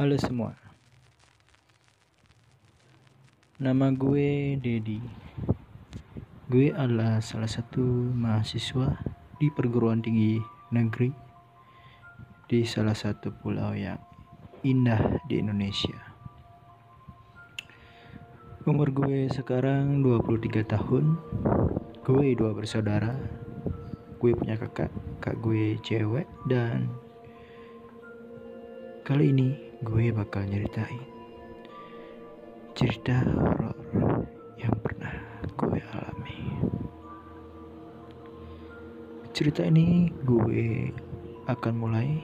Halo semua. Nama gue Dedi Gue adalah salah satu mahasiswa di perguruan tinggi negeri Di salah satu pulau yang indah di Indonesia. Umur gue sekarang 23 tahun. Gue dua bersaudara. Gue punya kakak, kak gue cewek dan Kali ini gue bakal nyeritain cerita horor yang pernah gue alami. Cerita ini gue akan mulai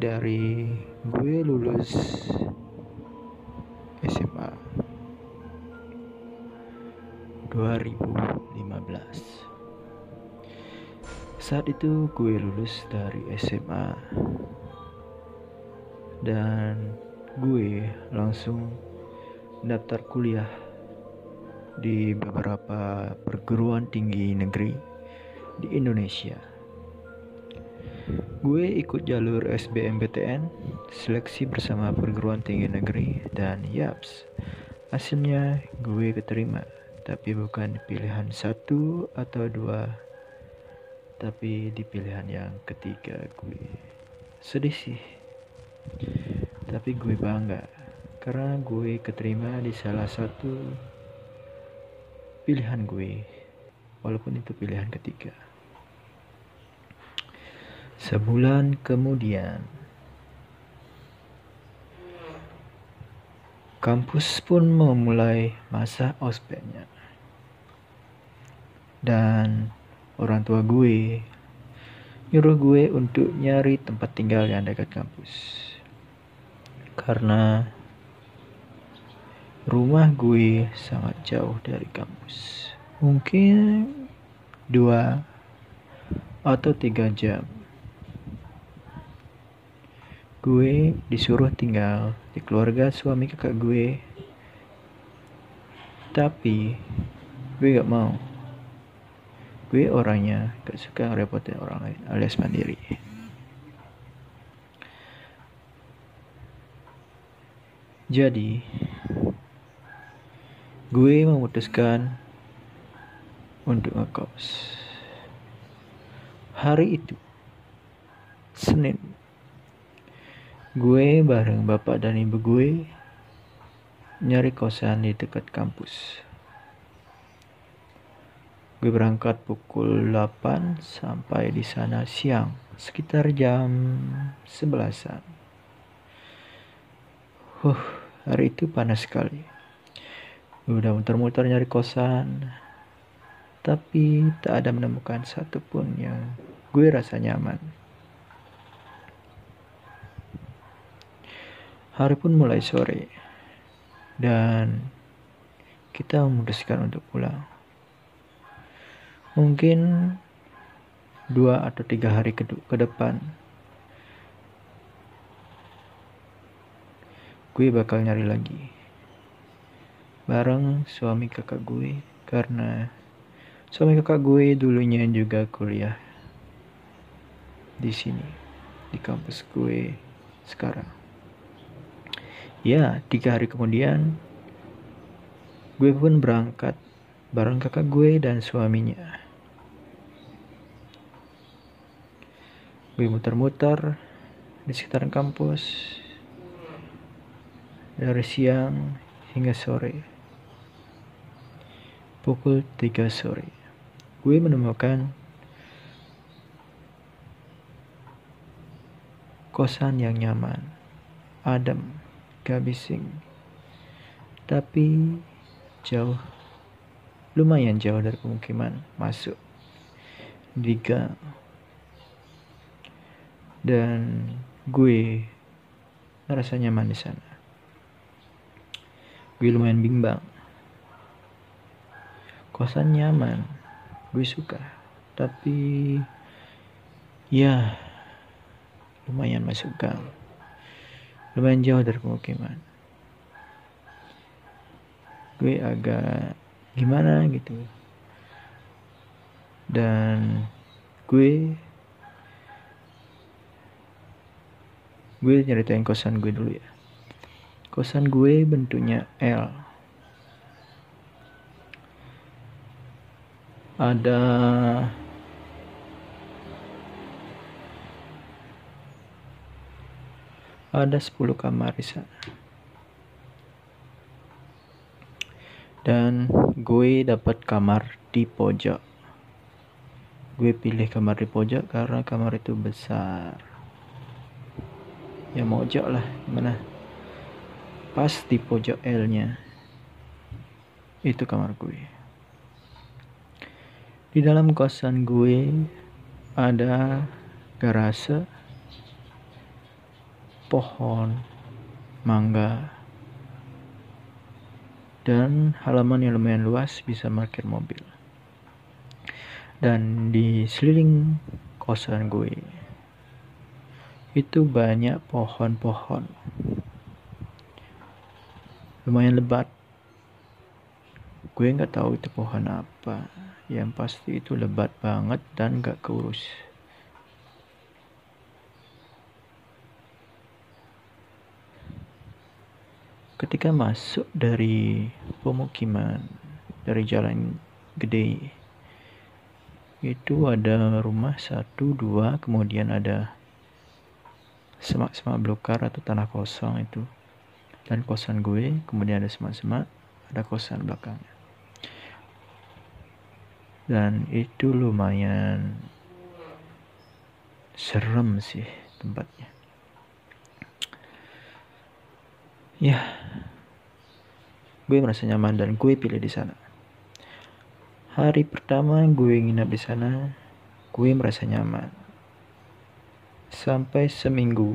dari gue lulus SMA 2015. Saat itu gue lulus dari SMA dan gue langsung daftar kuliah di beberapa perguruan tinggi negeri di Indonesia. Gue ikut jalur SBMPTN, seleksi bersama perguruan tinggi negeri, dan yaps, hasilnya gue keterima, tapi bukan pilihan satu atau dua, tapi di pilihan yang ketiga gue. Sedih sih, tapi gue bangga karena gue keterima di salah satu pilihan gue walaupun itu pilihan ketiga. Sebulan kemudian kampus pun memulai masa ospeknya. Dan orang tua gue nyuruh gue untuk nyari tempat tinggal yang dekat kampus karena rumah gue sangat jauh dari kampus. Mungkin dua atau tiga jam. Gue disuruh tinggal di keluarga suami kakak gue. Tapi gue gak mau. Gue orangnya gak suka ngerepotin orang lain alias mandiri. Jadi, gue memutuskan untuk ngekos. Hari itu, Senin, gue bareng bapak dan ibu gue nyari kosan di dekat kampus. Gue berangkat pukul 8 sampai di sana siang, sekitar jam 11-an. Huh, hari itu panas sekali. Udah muter-muter nyari kosan, tapi tak ada menemukan satupun yang gue rasa nyaman. Hari pun mulai sore, dan kita memutuskan untuk pulang. Mungkin dua atau tiga hari ke, ke depan gue bakal nyari lagi. Bareng suami kakak gue karena suami kakak gue dulunya juga kuliah di sini di kampus gue sekarang. Ya tiga hari kemudian gue pun berangkat bareng kakak gue dan suaminya. Gue muter-muter di sekitar kampus dari siang hingga sore. Pukul 3 sore, gue menemukan kosan yang nyaman, adem, gak bising, tapi jauh, lumayan jauh dari pemukiman masuk di gang. Dan gue ngerasa nyaman di sana gue lumayan bimbang. Kosan nyaman. Gue suka. Tapi ya lumayan masuk gang. Lumayan jauh dari pemukiman. Gue agak gimana gitu. Dan gue gue nyeritain kosan gue dulu ya kosan gue bentuknya L. Ada ada 10 kamar di sana. Dan gue dapat kamar di pojok. Gue pilih kamar di pojok karena kamar itu besar. Ya mojok lah gimana pas di pojok L nya itu kamar gue. Di dalam kosan gue ada garase pohon mangga dan halaman yang lumayan luas bisa parkir mobil. Dan di seliling kosan gue itu banyak pohon-pohon lumayan lebat. Gue nggak tahu itu pohon apa. Yang pasti itu lebat banget dan gak keurus. Ketika masuk dari pemukiman dari jalan gede itu ada rumah satu dua kemudian ada semak-semak belukar atau tanah kosong itu dan kosan gue kemudian ada semak-semak ada kosan belakangnya. Dan itu lumayan serem sih tempatnya. Ya gue merasa nyaman dan gue pilih di sana. Hari pertama gue nginap di sana gue merasa nyaman. Sampai seminggu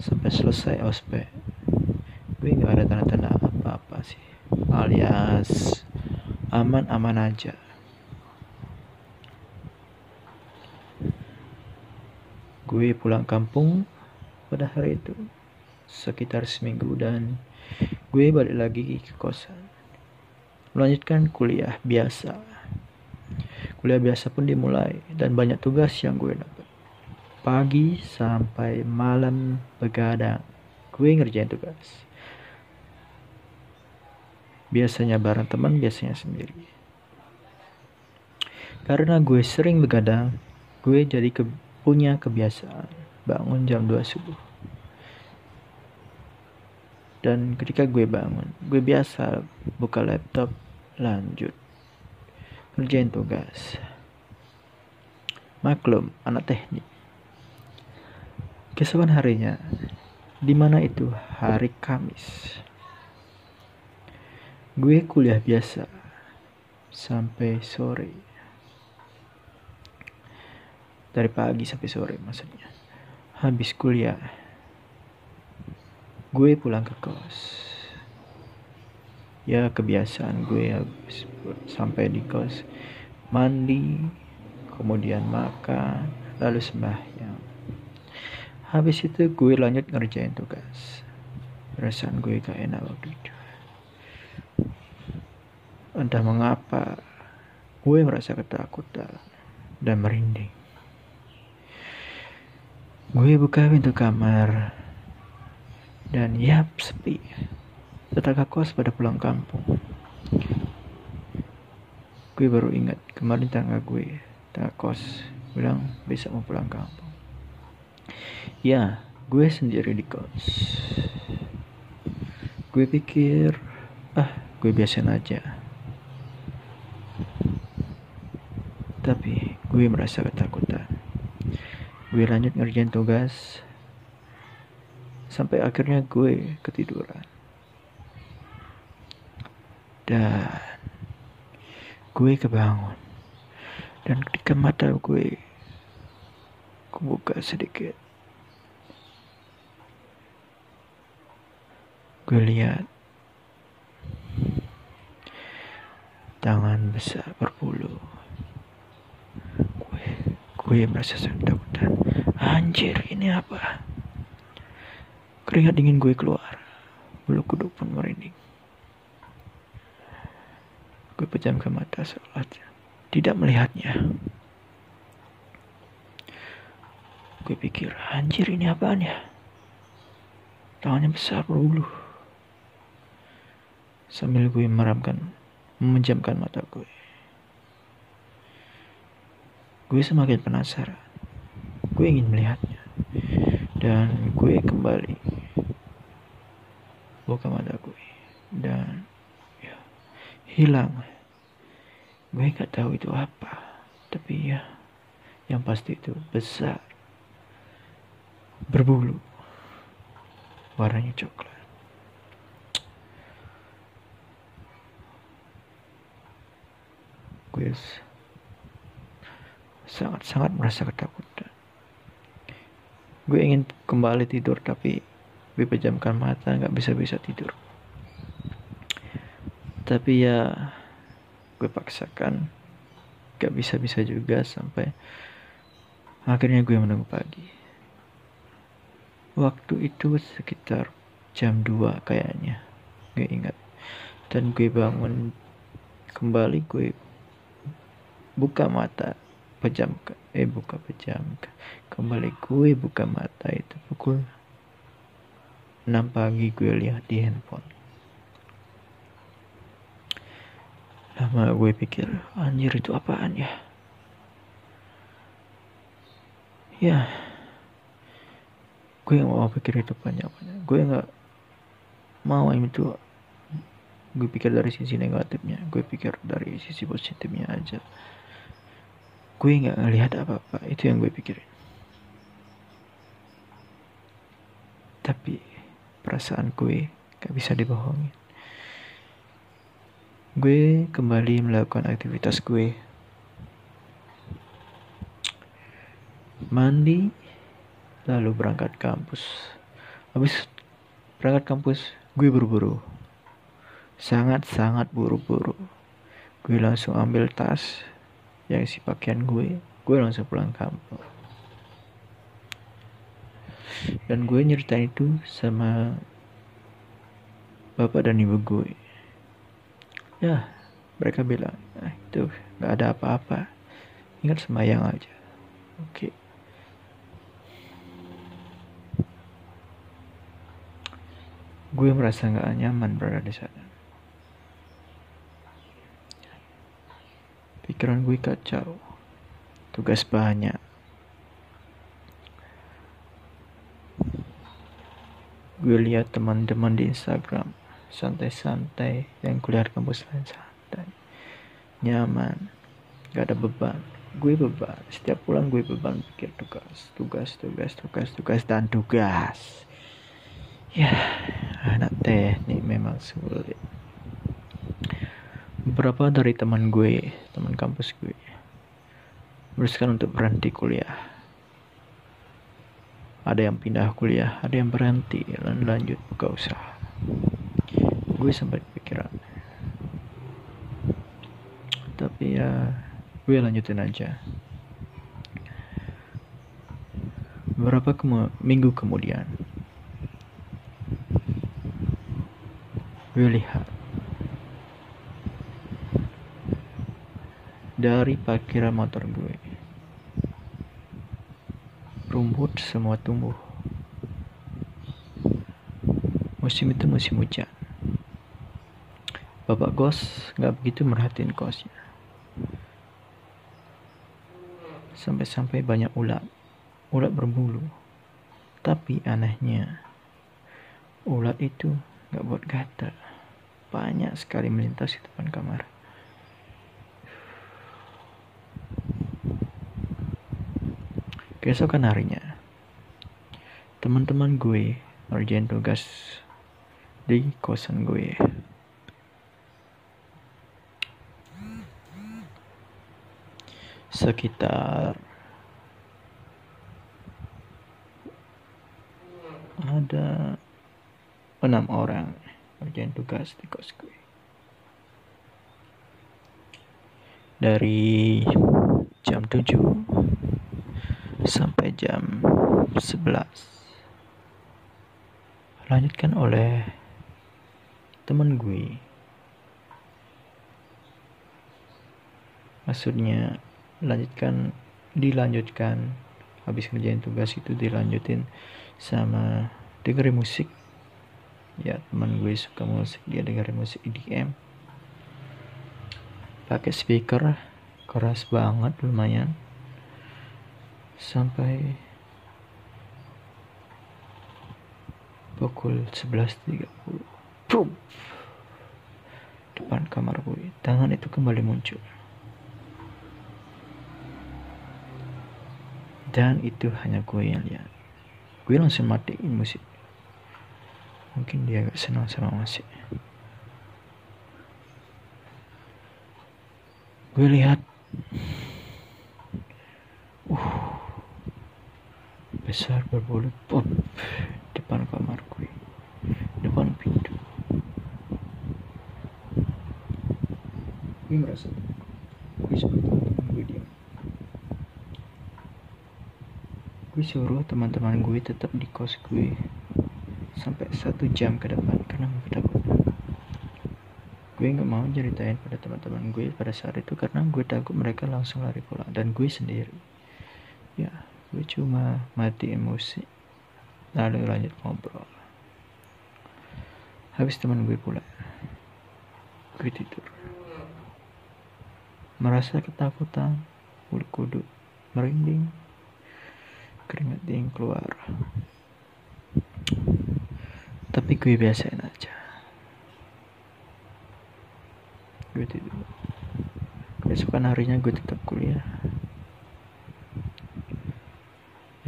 sampai selesai ospek gue nggak ada tanda-tanda apa-apa sih. Alias aman-aman aja. Gue pulang kampung pada hari itu sekitar seminggu dan gue balik lagi ke kosan. Melanjutkan kuliah biasa. Kuliah biasa pun dimulai dan banyak tugas yang gue dapat. Pagi sampai malam begadang. Gue ngerjain tugas biasanya bareng teman biasanya sendiri. Karena gue sering begadang gue jadi ke punya kebiasaan bangun jam 2 subuh. Dan ketika gue bangun gue biasa buka laptop lanjut ngerjain tugas. Maklum anak teknik. Keesokan harinya, di mana itu? Hari Kamis. Gue kuliah biasa sampai sore. Dari pagi sampai sore maksudnya. Habis kuliah, gue pulang ke kos. Ya kebiasaan gue habis sampai di kos mandi, kemudian makan, lalu sembahyang habis itu gue lanjut ngerjain tugas perasaan gue gak enak waktu itu entah mengapa gue merasa ketakutan dan merinding gue buka pintu kamar dan yap sepi tetangga kos pada pulang kampung gue baru ingat kemarin tangga gue tangga kos bilang bisa mau pulang kampung Ya, gue sendiri di kos. Gue pikir, ah, gue biasa aja. Tapi gue merasa ketakutan. Gue lanjut ngerjain tugas sampai akhirnya gue ketiduran. Dan gue kebangun. Dan ketika mata gue kebuka sedikit gue lihat tangan besar berbulu gue merasa takutan anjir ini apa? Keringat dingin gue keluar. Bulu kuduk pun merinding. Gue pejamkan mata seolah tidak melihatnya. Gue pikir anjir ini apaan ya? Tangannya besar berbulu sambil gue meramkan memejamkan mata gue gue semakin penasaran. Gue ingin melihatnya. Dan gue kembali. Buka mata gue. Dan ya hilang. Gue nggak tahu itu apa. Tapi ya yang pasti itu besar. Berbulu. Warnanya coklat. Gue sangat-sangat merasa ketakutan. Gue ingin kembali tidur tapi gue pejamkan mata nggak bisa-bisa tidur. Tapi ya gue paksakan gak bisa-bisa juga sampai akhirnya gue menunggu pagi. Waktu itu sekitar jam 2 kayaknya gue ingat. Dan gue bangun kembali gue buka mata pejam eh buka pejam kembali gue buka mata itu pukul 6 pagi gue lihat di handphone. Lama gue pikir anjir itu apaan ya? Ya gue gak mau pikir itu banyak-banyak. Gue nggak mau itu. Gue pikir dari sisi negatifnya gue pikir dari sisi positifnya aja gue nggak ngelihat apa-apa. Itu yang gue pikirin. Tapi perasaan gue gak bisa dibohongin. Gue kembali melakukan aktivitas gue. Mandi lalu berangkat kampus. Habis berangkat kampus gue buru-buru. Sangat-sangat buru-buru. Gue langsung ambil tas yang isi pakaian gue gue langsung pulang kampung. Dan gue nyeritain itu sama bapak dan ibu gue. Ya mereka bilang ah, itu nggak ada apa-apa. Ingat semayang aja. Oke. Gue merasa nggak nyaman berada di sana pikiran gue kacau. Tugas banyak. Gue lihat teman-teman di Instagram santai-santai yang kuliah kampus lain santai. Nyaman gak ada beban. Gue beban setiap pulang gue beban pikir tugas tugas tugas tugas tugas dan tugas. Ya anak teknik memang sulit beberapa dari teman gue teman kampus gue memutuskan untuk berhenti kuliah. Ada yang pindah kuliah ada yang berhenti dan lanjut buka usaha. Gue sempat pikiran tapi ya gue lanjutin aja. Beberapa kemu minggu kemudian gue lihat dari parkiran motor gue. Rumput semua tumbuh. Musim itu musim hujan. Bapak kos nggak begitu merhatiin kosnya. Sampai-sampai banyak ulat. Ulat berbulu. Tapi anehnya, ulat itu nggak buat gatal. Banyak sekali melintas di depan kamar. Keesokan harinya, teman-teman gue ngerjain tugas di kosan gue. Sekitar ada enam orang ngerjain tugas di kos gue. Dari jam 7 sampai jam 11 lanjutkan oleh teman gue. Maksudnya lanjutkan dilanjutkan. Habis ngerjain tugas itu dilanjutin sama dengerin musik. Ya teman gue suka musik dia dengerin musik EDM pakai speaker keras banget lumayan sampai pukul 11.30 Boom. depan kamar gue tangan itu kembali muncul. Dan itu hanya gue yang lihat. Gue langsung matiin musik. Mungkin dia gak senang sama musik. Gue lihat uh besar berbulu pop depan kamar gue. Depan pintu. Gue merasa gue seperti gue diam. Gue suruh teman-teman gue tetap di kos gue sampai satu jam ke depan karena gue takut gue nggak mau ceritain pada teman-teman gue pada saat itu karena gue takut mereka langsung lari pulang dan gue sendiri cuma mati emosi lalu lanjut ngobrol. Habis teman gue pulang gue tidur. Merasa ketakutan bulu kuduk merinding keringat dingin keluar. Tapi gue biasain aja. Gue tidur. Keesokan harinya gue tetap kuliah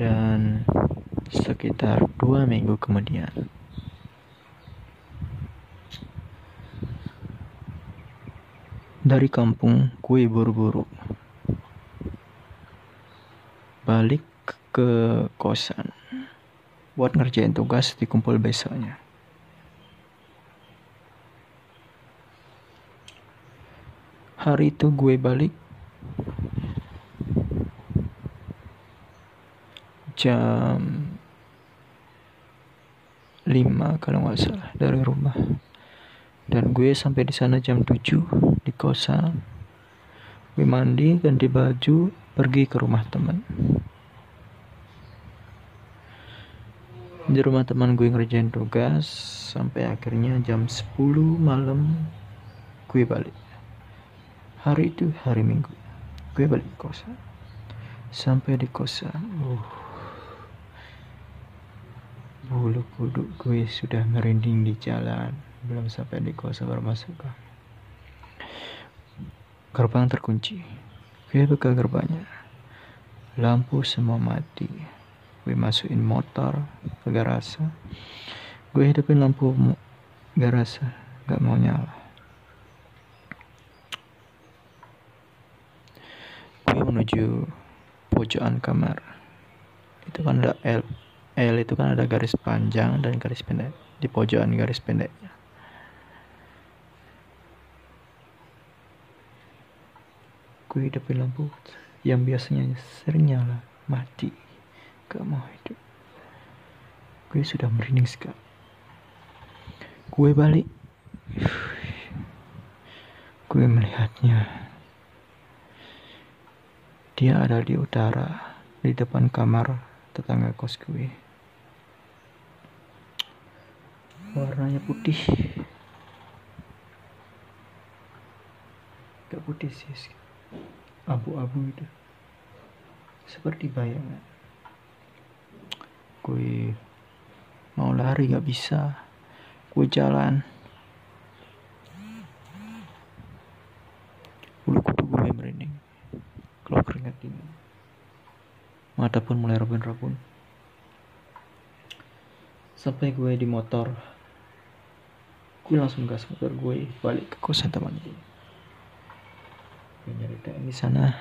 dan sekitar dua minggu kemudian. Dari kampung gue buru-buru. Balik ke kosan. Buat ngerjain tugas di kumpul besoknya. Hari itu gue balik jam 5 kalau nggak salah dari rumah. Dan gue sampai di sana jam 7 di kosan. Gue mandi ganti baju pergi ke rumah teman. Di rumah teman gue ngerjain tugas sampai akhirnya jam 10 malam gue balik. Hari itu hari minggu gue balik kosan. Sampai di kosan uh, bulu kuduk gue sudah merinding di jalan. Belum sampai di kosan baru masuk gerbang terkunci. Gue buka gerbangnya. Lampu semua mati. Gue masukin motor ke garasi gue hidupin lampu garasi gak mau nyala. Gue menuju pojokan kamar. Itu kan ada L L itu kan ada garis panjang dan garis pendek. Di pojokan garis pendeknya gue hidupin lampu yang biasanya sering nyala mati. Gak mau hidup. Gue sudah merinding sekali. Gue balik. Gue melihatnya. Dia ada di utara di depan kamar tetangga kos gue warnanya putih. Gak putih sih abu-abu itu seperti bayangan. Gue mau lari gak bisa. Gue jalan. Bulu kudu gue merinding. Kalau keringat dingin. Mata pun mulai rabun-rabun. Sampai gue di motor gue langsung gas motor gue balik ke kosan teman. Gue gue nyeritain di sana.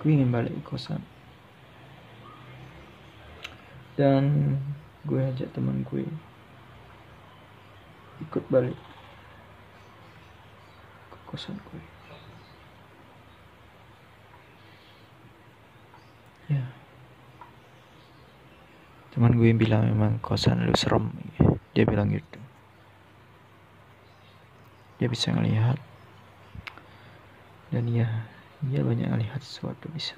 Gue ingin balik ke kosan. Dan gue ajak teman gue ikut balik ke kosan gue ya teman gue bilang memang kosan lu serem. Dia bilang gitu. Dia bisa ngelihat. Dan ya dia banyak melihat sesuatu bisa.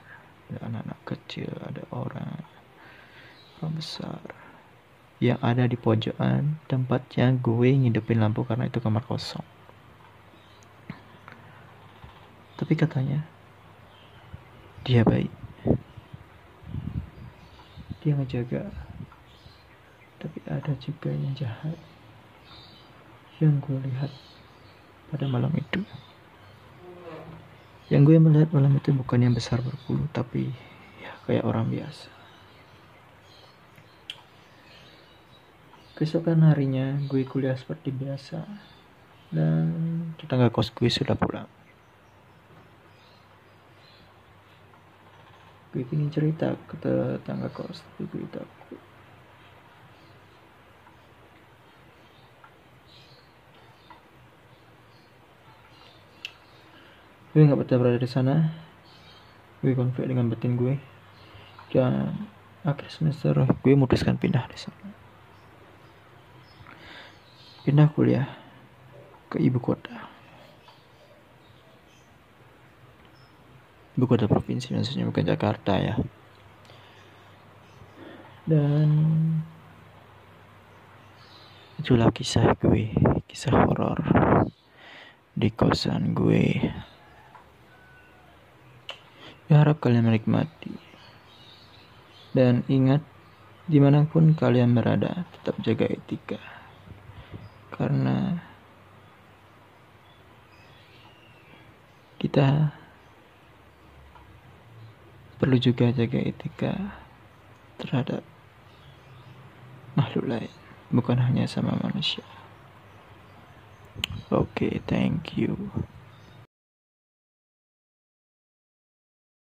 Ada anak-anak kecil ada orang orang besar. Yang ada di pojokan tempatnya gue ngidupin lampu karena itu kamar kosong. Tapi katanya dia baik. Dia ngejaga tapi ada juga yang jahat yang gue lihat pada malam itu. Yang gue melihat malam itu bukan yang besar berpuluh tapi ya kayak orang biasa. Keesokan harinya gue kuliah seperti biasa. Dan tetangga kos gue sudah pulang. Gue ingin cerita ke tetangga kos tapi gue takut gue nggak betah berada di sana. Gue konflik dengan batin gue. Dan akhir semester gue memutuskan pindah di sana. Pindah kuliah ke ibu kota. Ibu kota provinsi maksudnya bukan Jakarta ya. Dan itulah kisah gue kisah horor di kosan gue Harap kalian menikmati. Dan ingat, di mana pun kalian berada, tetap jaga etika. Karena kita perlu juga jaga etika terhadap makhluk lain, bukan hanya sama manusia. Oke, okay, thank you.